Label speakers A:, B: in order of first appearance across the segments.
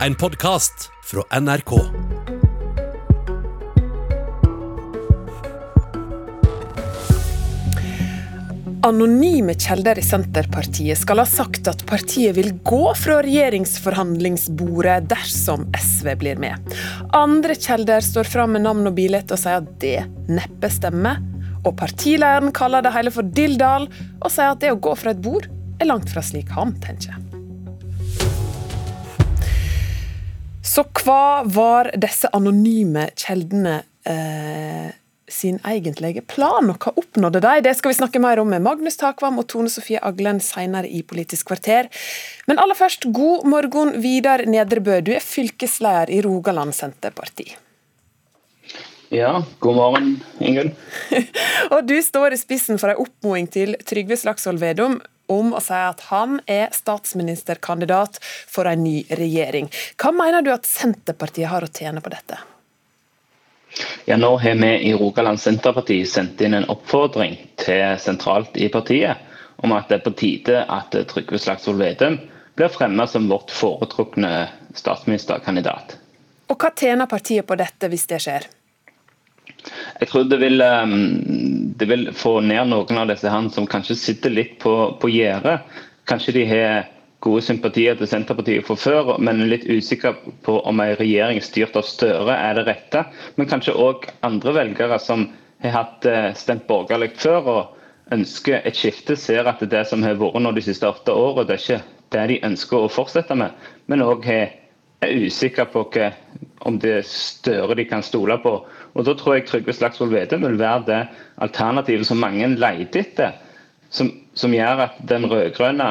A: En podkast fra NRK.
B: Anonyme kilder i Senterpartiet skal ha sagt at partiet vil gå fra regjeringsforhandlingsbordet dersom SV blir med. Andre kilder står fram med navn og bilde og sier at det neppe stemmer. Og partilederen kaller det hele for dilldall, og sier at det å gå fra et bord er langt fra slik han tenker. Så hva var disse anonyme kjeldene eh, sin egentlige plan, og hva oppnådde de? Det skal vi snakke mer om med Magnus Takvam og Tone Sofie Aglen senere i Politisk kvarter. Men aller først, god morgen, Vidar Nedrebø. Du er fylkesleder i Rogaland Senterparti.
C: Ja, god morgen, Ingunn.
B: og du står i spissen for en oppmoding til Trygve Slagsvold Vedum om å si at han er statsministerkandidat for en ny regjering. Hva mener du at Senterpartiet har å tjene på dette?
C: Ja, Nå har vi i Rogaland Senterparti sendt inn en oppfordring til sentralt i partiet om at det er på tide at Trygve Slagsvold Vedum blir fremmet som vårt foretrukne statsministerkandidat.
B: Og Hva tjener partiet på dette, hvis det skjer?
C: Jeg tror det vil, um, det vil få ned noen av disse han som kanskje sitter litt på, på gjerdet. Kanskje de har gode sympatier til Senterpartiet fra før, men er litt usikker på om en regjering styrt av Støre er det rette. Men kanskje òg andre velgere som har hatt eh, stemt borgerlig før og ønsker et skifte, ser at det som har vært nå de siste åtte årene, det er ikke det de ønsker å fortsette med. Men òg er usikre på hva, om det er Støre de kan stole på. Og Da tror jeg Trygve Slagsvold Vedum vil være det alternativet som mange leter etter. Som, som gjør at den rød-grønne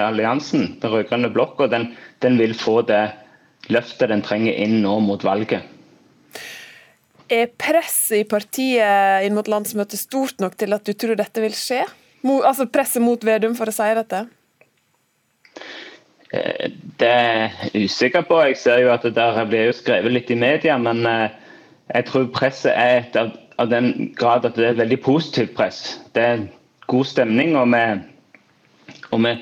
C: alliansen, den rød-grønne blokka, den, den, vil få det løftet den trenger inn nå mot valget.
B: Er presset i partiet inn mot landsmøtet stort nok til at du tror dette vil skje? Altså Presset mot Vedum for å si dette?
C: Eh, det er jeg usikker på. Jeg ser jo at det der blir jo skrevet litt i media, men eh, jeg tror presset er et av, av den grad at det er et veldig positivt press. Det er god stemning, og vi, og vi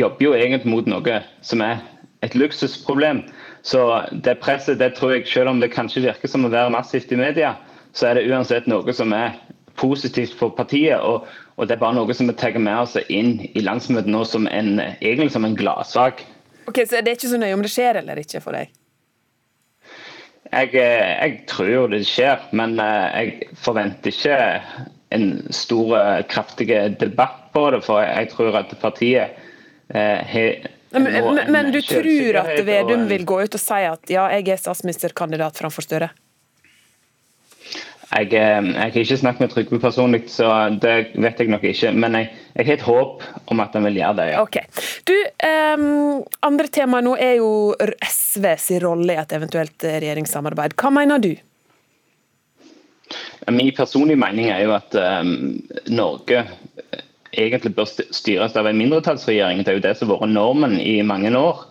C: jobber jo egentlig mot noe som er et luksusproblem. Så det presset, det tror jeg, selv om det kanskje virker som å være massivt i media, så er det uansett noe som er positivt for partiet. Og, og det er bare noe som vi tar med oss inn i landsmøtet nå som en, egentlig som en gladsak.
B: Ok, Så det er ikke så nøye om det skjer eller ikke for deg?
C: Jeg, jeg tror det skjer, men eh, jeg forventer ikke en stor, eh, kraftig debatt på det. For jeg tror at partiet
B: har men, men, men, du tror at Vedum vil gå ut og si at ja, jeg er statsministerkandidat framfor Støre?
C: Jeg, eh, jeg, har ikke snakket med Trygve personlig, så det vet jeg nok ikke. Men jeg, jeg har et håp om at han vil gjøre det. ja.
B: Ok. Du, um, Andre tema nå er jo SV sin rolle i et eventuelt regjeringssamarbeid. Hva mener du?
C: Min personlige mening er jo at um, Norge egentlig bør styres av en mindretallsregjering. Det er jo det som har vært normen i mange år.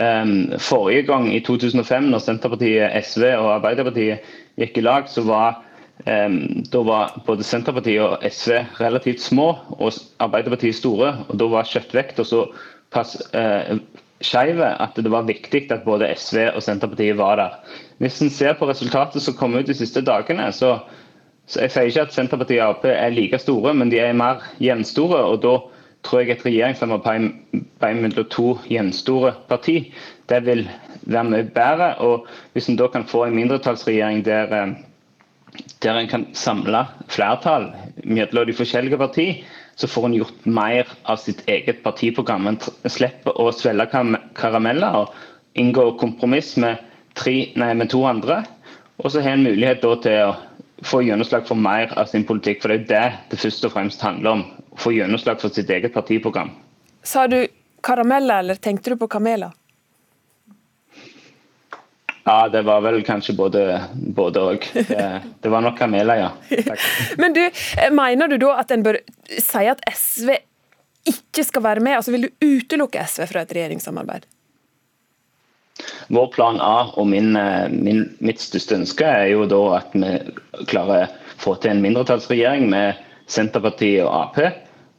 C: Um, forrige gang, i 2005, når Senterpartiet, SV og Arbeiderpartiet gikk i lag, så var da var både Senterpartiet og SV relativt små, og Arbeiderpartiet store. og Da var kjøttvekta så pass eh, skeiv at det var viktig at både SV og Senterpartiet var der. Hvis en ser på resultatet som kom ut de siste dagene, så så Jeg sier ikke at Senterpartiet og Ap er like store, men de er mer gjenstore. og Da tror jeg et regjeringssamarbeid mellom to gjenstore parti det vil være mye bedre. og Hvis en da kan få en mindretallsregjering der, eh, der en kan samle flertall mellom de forskjellige partier, så får en gjort mer av sitt eget partiprogram. En slipper å svelge karameller og inngå kompromiss med, tre, nei, med to andre. Og så har en mulighet til å få gjennomslag for mer av sin politikk. For det er det det først og fremst handler om. Få gjennomslag for sitt eget partiprogram.
B: Sa du karameller, eller tenkte du på kameler?
C: Ja, det var vel kanskje både òg. Det, det, var nok kameler, ja. Takk.
B: Men du, mener du da at en bør si at SV ikke skal være med? Altså Vil du utelukke SV fra et regjeringssamarbeid?
C: Vår plan A og min, eh, min, mitt største ønske er jo da at vi klarer å få til en mindretallsregjering med Senterpartiet og Ap.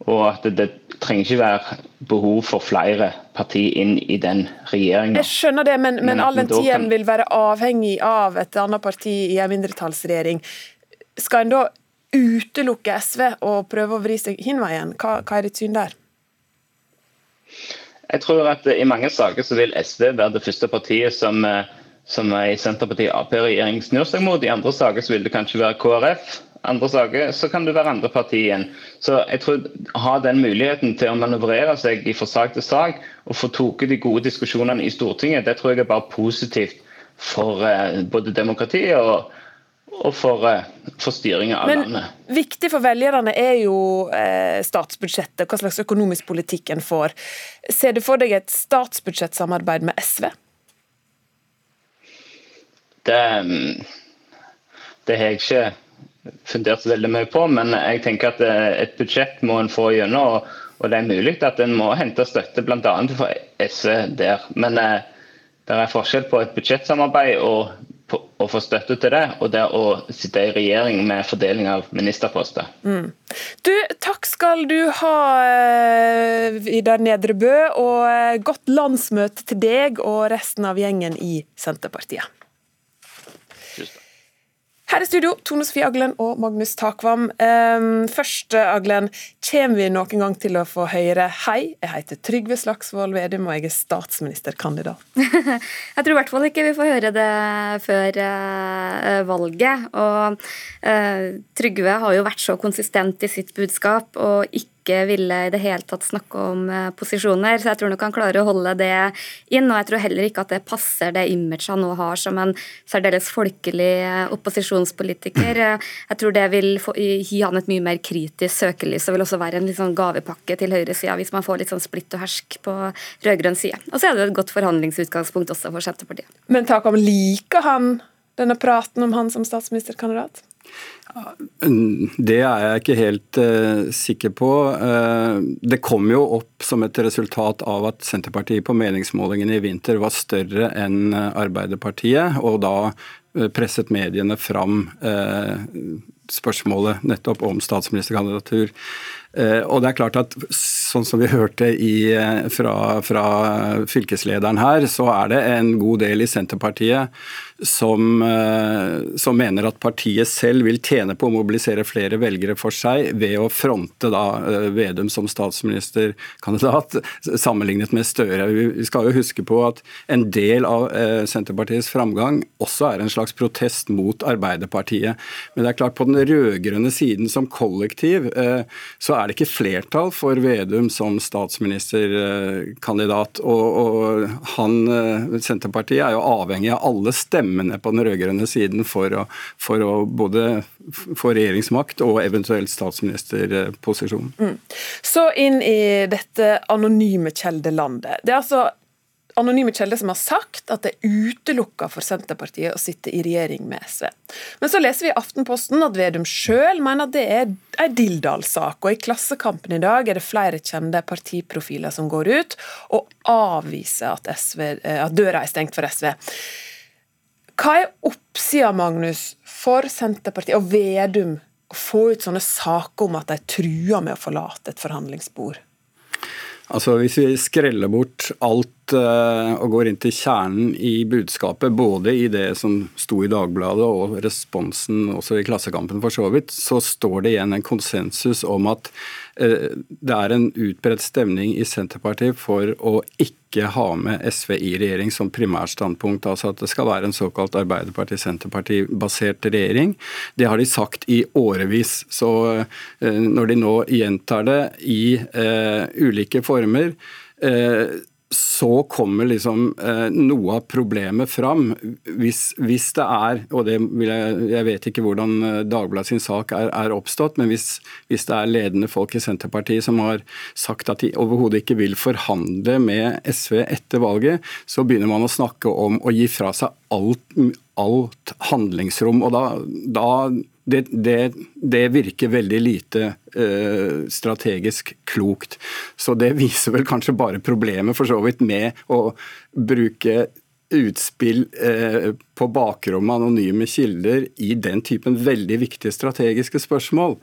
C: Og at det trenger ikke være behov for flere partier inn i den regjeringa.
B: Jeg skjønner det, men, men, men all den tiden vil være avhengig av et annet parti i en mindretallsregjering. Skal en da utelukke SV og prøve å vri seg hin veien? Hva, hva er ditt syn der?
C: Jeg tror at I mange saker så vil SV være det første partiet som, eh, som i Senterpartiet-Ap-regjering snur seg mot. I andre saker så vil det kanskje være KrF. Andre saker så kan du være andre parti igjen. Så jeg tror Ha den muligheten til å manøvrere seg fra sak til sak og få tatt de gode diskusjonene i Stortinget, det tror jeg er bare positivt for eh, både demokratiet og, og for, eh, for styringa av Men, landet.
B: Viktig for velgerne er jo eh, statsbudsjettet, hva slags økonomisk politikk en får. Ser du for deg et statsbudsjettsamarbeid med SV?
C: Det, mm, det har jeg ikke fundert veldig mye på, men jeg tenker at eh, et budsjett må en få gjennom. Og, og det er mulig at en må hente støtte bl.a. for SV der. Men eh, det er forskjell på et budsjettsamarbeid og å få støtte til det, og det å sitte i regjering med fordeling av ministerposter. Mm.
B: Du, takk skal du ha, eh, Vidar Nedre Bø, og eh, godt landsmøte til deg og resten av gjengen i Senterpartiet. Her i studio, Tone Sofie Aglen og Magnus Takvam. Um, først, Aglen, kommer vi noen gang til å få høre hei, jeg heter Trygve Slagsvold Vedum og jeg er statsministerkandidat?
D: jeg tror i hvert fall ikke vi får høre det før uh, valget. Og uh, Trygve har jo vært så konsistent i sitt budskap og ikke ikke ville i det hele tatt snakke om eh, posisjoner. Så jeg tror nok han klarer å holde det inn. Og jeg tror heller ikke at det passer det imaget han nå har som en særdeles folkelig eh, opposisjonspolitiker. Jeg tror det vil få, gi han et mye mer kritisk søkelys og vil også være en sånn gavepakke til høyresida hvis man får litt sånn splitt og hersk på rød-grønn side. Og så er det et godt forhandlingsutgangspunkt også for Senterpartiet.
B: Men Takam, liker han denne praten om han som statsministerkandidat?
E: Det er jeg ikke helt uh, sikker på. Uh, det kom jo opp som et resultat av at Senterpartiet på meningsmålingene i vinter var større enn Arbeiderpartiet, og da presset mediene fram spørsmålet nettopp om statsministerkandidatur. Og det er klart at sånn som vi hørte i, fra, fra fylkeslederen her, så er det en god del i Senterpartiet som, eh, som, mener at partiet selv vil tjene på å mobilisere flere velgere for seg ved å fronte da eh, Vedum som statsministerkandidat, sammenlignet med Støre. Vi skal jo huske på at en del av eh, Senterpartiets framgang også er en slags protest mot Arbeiderpartiet. Men det er klart på den rød-grønne siden som kollektiv så er det ikke flertall for Vedum som statsministerkandidat. Og, og han, Senterpartiet er jo avhengig av alle stemmer stemmene på den rød-grønne siden for å, for å, både få regjeringsmakt og eventuelt statsministerposisjon. Mm.
B: Så inn i dette anonyme kjeldelandet. Det er altså anonyme kilder som har sagt at det er utelukka for Senterpartiet å sitte i regjering med SV. Men så leser vi i Aftenposten at Vedum sjøl mener at det er ei Dildal-sak, og i Klassekampen i dag er det flere kjente partiprofiler som går ut og avviser at, SV, eh, at døra er stengt for SV. Hva er oppsida, Magnus, for Senterpartiet og Vedum å få ut sånne saker om at de truer med å forlate et forhandlingsbord?
E: Altså Hvis vi skreller bort alt og går inn til kjernen i budskapet, både i det som sto i Dagbladet og responsen også i Klassekampen for så vidt, så står det igjen en konsensus om at uh, det er en utbredt stemning i Senterpartiet for å ikke ha med SV i regjering som primærstandpunkt. Altså at det skal være en såkalt Arbeiderparti-Senterparti-basert regjering. Det har de sagt i årevis. Så eh, når de nå gjentar det i uh, ulike former, uh, så kommer liksom eh, noe av problemet fram. Hvis, hvis, det er, og det vil jeg, jeg vet ikke hvordan eh, Dagbladet sin sak er, er oppstått, men hvis, hvis, det er ledende folk i Senterpartiet som har sagt at de overhodet ikke vil forhandle med SV etter valget, så begynner man å snakke om å gi fra seg alt, alt handlingsrom. og da, da det, det, det, virker veldig lite uh, strategisk klokt. Så det viser vel kanskje bare problemet for så vidt med å bruke utspill eh, på bakrommet, anonyme kilder i den typen veldig viktige strategiske spørsmål.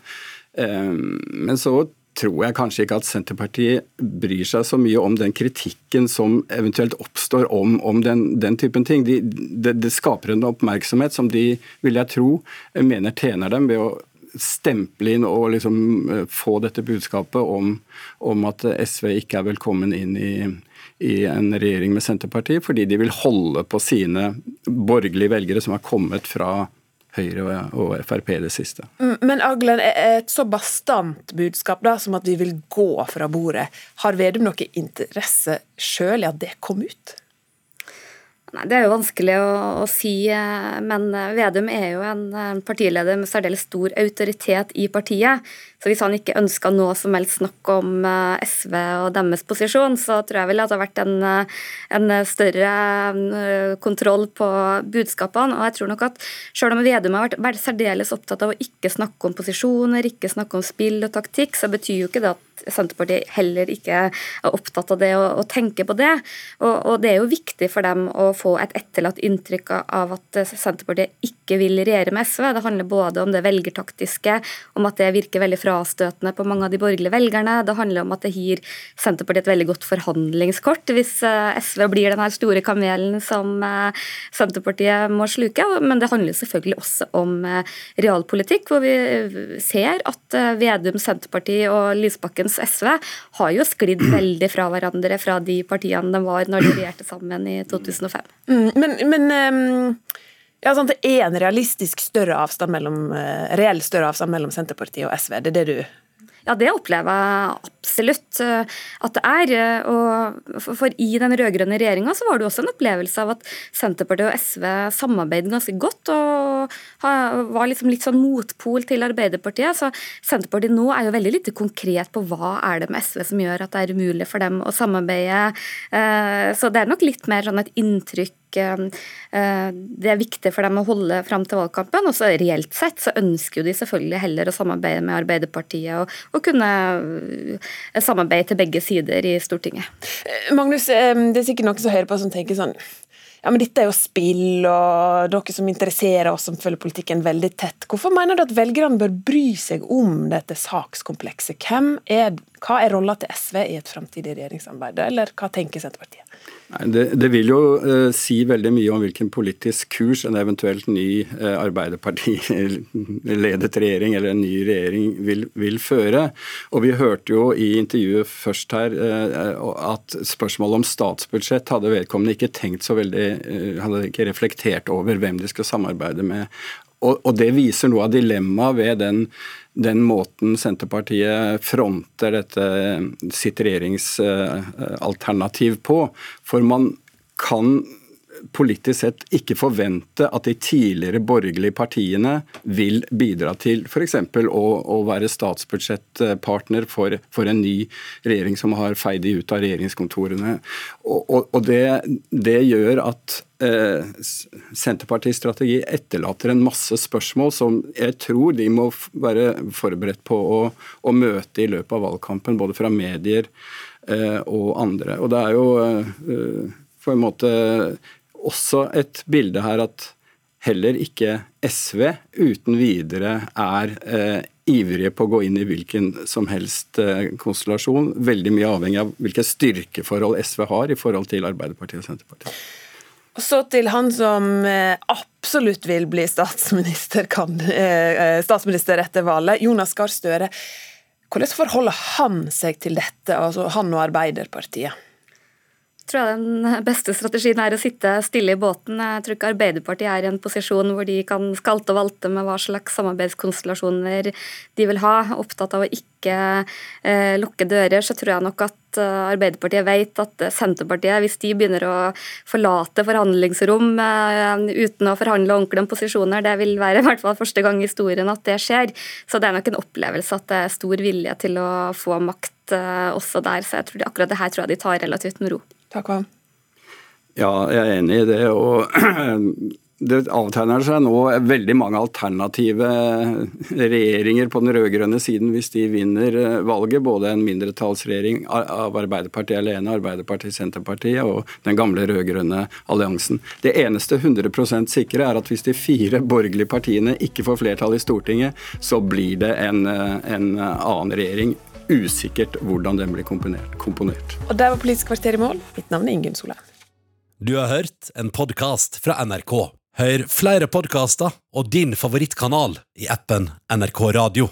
E: Eh, men så tror jeg kanskje ikke at Senterpartiet bryr seg så mye om den kritikken som eventuelt oppstår om, om den, den, typen ting. Det, de skaper en oppmerksomhet som de, vil jeg tro, mener tjener dem ved å stemple inn og liksom eh, få dette budskapet om, om at SV ikke er velkommen inn i, i en regjering med Senterpartiet, fordi de vil holde på sine borgerlige velgere som har kommet fra Høyre og Frp det siste.
B: Mm, men Aglen, et så bastant budskap da, som at vi vil gå fra bordet, har Vedum noe interesse sjøl i at det kom ut?
D: Nei, Det er jo vanskelig å, å, si, eh, men eh, Vedum er jo en partileder med særdeles stor autoritet i partiet. Så hvis han ikke ønska noe som helst snakk om eh, SV og deres posisjon, så tror jeg vel at det har vært en, en større kontroll på budskapene. Og jeg tror nok at selv om Vedum har vært, vært særdeles opptatt av å ikke snakke om posisjoner, ikke snakke om spill og taktikk, så betyr jo ikke det at Senterpartiet heller ikke er opptatt av det og, tenker på det. Og, og, det er jo viktig for dem å få et etterlatt inntrykk av at Senterpartiet ikke vil regjere med SV. Det handler både om det velgertaktiske, om at det virker veldig frastøtende på mange av de borgerlige velgerne. Det handler om at det gir Senterpartiet et veldig godt forhandlingskort hvis eh, SV blir den her store kamelen som eh, Senterpartiet må sluke. Men det handler selvfølgelig også om eh, realpolitikk, hvor vi ser at Vedum, Senterpartiet og Lysbakkens SV har jo sklidd veldig fra hverandre fra de partiene de var når de regjerte sammen i 2005.
B: Mm, men, men um, ja, sant, det er en realistisk større avstand mellom, uh, reell større avstand mellom Senterpartiet og SV? Det er det du
D: ja, det opplever jeg absolutt eh, at det er. Eh, og for i den rød-grønne regjeringa var det også en opplevelse av at Senterpartiet og SV samarbeidet ganske godt og var liksom litt sånn motpol til Arbeiderpartiet. Så Senterpartiet nå er jo veldig lite konkret på hva er det med SV som gjør at det er umulig for dem å samarbeide. Eh, så det er nok litt mer sånn et inntrykk det er viktig for dem å holde fram til valgkampen. Og så reelt sett så ønsker jo de selvfølgelig heller å samarbeide med Arbeiderpartiet og, og kunne samarbeide til begge sider i Stortinget.
B: Magnus, det er sikkert noen som hører på som tenker sånn ja, men dette er jo spill, og dere som interesserer oss som følger politikken veldig tett. Hvorfor mener du at velgerne bør bry seg om dette sakskomplekset? Hvem er, hva er rolla til SV i et framtidig regjeringssamarbeid, eller hva tenker Senterpartiet?
E: Nei, det, det, vil jo uh, si veldig mye om hvilken politisk kurs en eventuelt ny uh, Arbeiderparti-ledet regjering eller en ny regjering vil, vil, føre. Og Vi hørte jo i intervjuet først her uh, at spørsmålet om statsbudsjett hadde vedkommende ikke tenkt så veldig Hadde ikke reflektert over hvem de skal samarbeide med. Og, og Det viser noe av dilemmaet ved den den måten Senterpartiet fronter dette sitt regjeringsalternativ på. For man kan politisk sett ikke forvente at de tidligere borgerlige partiene vil bidra til f.eks. Å, å være statsbudsjettpartner for, for, en ny regjering som har feid de ut av regjeringskontorene. Og, og, og det, det, gjør at eh, Senterpartiets strategi etterlater en masse spørsmål som jeg tror de må være forberedt på å, å møte i løpet av valgkampen, både fra medier eh, og andre. Og det er jo eh, på en måte også et bilde her at heller ikke SV uten videre er eh, ivrige på å gå inn i hvilken som helst eh, konstellasjon. Veldig mye avhengig av hvilke styrkeforhold SV har i forhold til Arbeiderpartiet og Senterpartiet.
B: Og så til han som eh, absolutt vil bli statsminister, kan, eh, eh, statsminister etter valget, Jonas Gahr Støre. Hvordan forholder han seg til dette, altså han og Arbeiderpartiet?
D: Tror jeg den beste strategien er å sitte stille i båten. Jeg tror ikke Arbeiderpartiet er i en posisjon hvor de kan skalte og valte med hva slags samarbeidskonstellasjoner de vil ha. Opptatt av å ikke eh, lukke dører, så tror jeg nok at eh, Arbeiderpartiet vet at Senterpartiet, hvis de begynner å forlate forhandlingsrom eh, uten å forhandle ordentlig om posisjoner, det vil være i hvert fall første gang i historien at det skjer. Så det er nok en opplevelse at det er stor vilje til å få makt eh, også der. Så jeg tror de, akkurat det her tror jeg de tar relativt med ro.
B: Takk for
E: Ja, jeg er enig i det. og det avtegner seg nå veldig mange alternative regjeringer på den rød-grønne siden hvis de vinner eh, valget. Både en mindretallsregjering av Arbeiderpartiet alene, Arbeiderpartiet, Senterpartiet og den gamle rød-grønne alliansen. Det eneste 100% sikre er at hvis de fire borgerlige partiene ikke får flertall i Stortinget, så blir det en, eh, en annen regjering usikkert hvordan den blir komponert. komponert.
B: Og der var Politisk kvarter i mål. Mitt navn er Ingunn Solheim.
A: Du har hørt en podkast fra NRK. Hør flere podkaster og din favorittkanal i appen NRK Radio.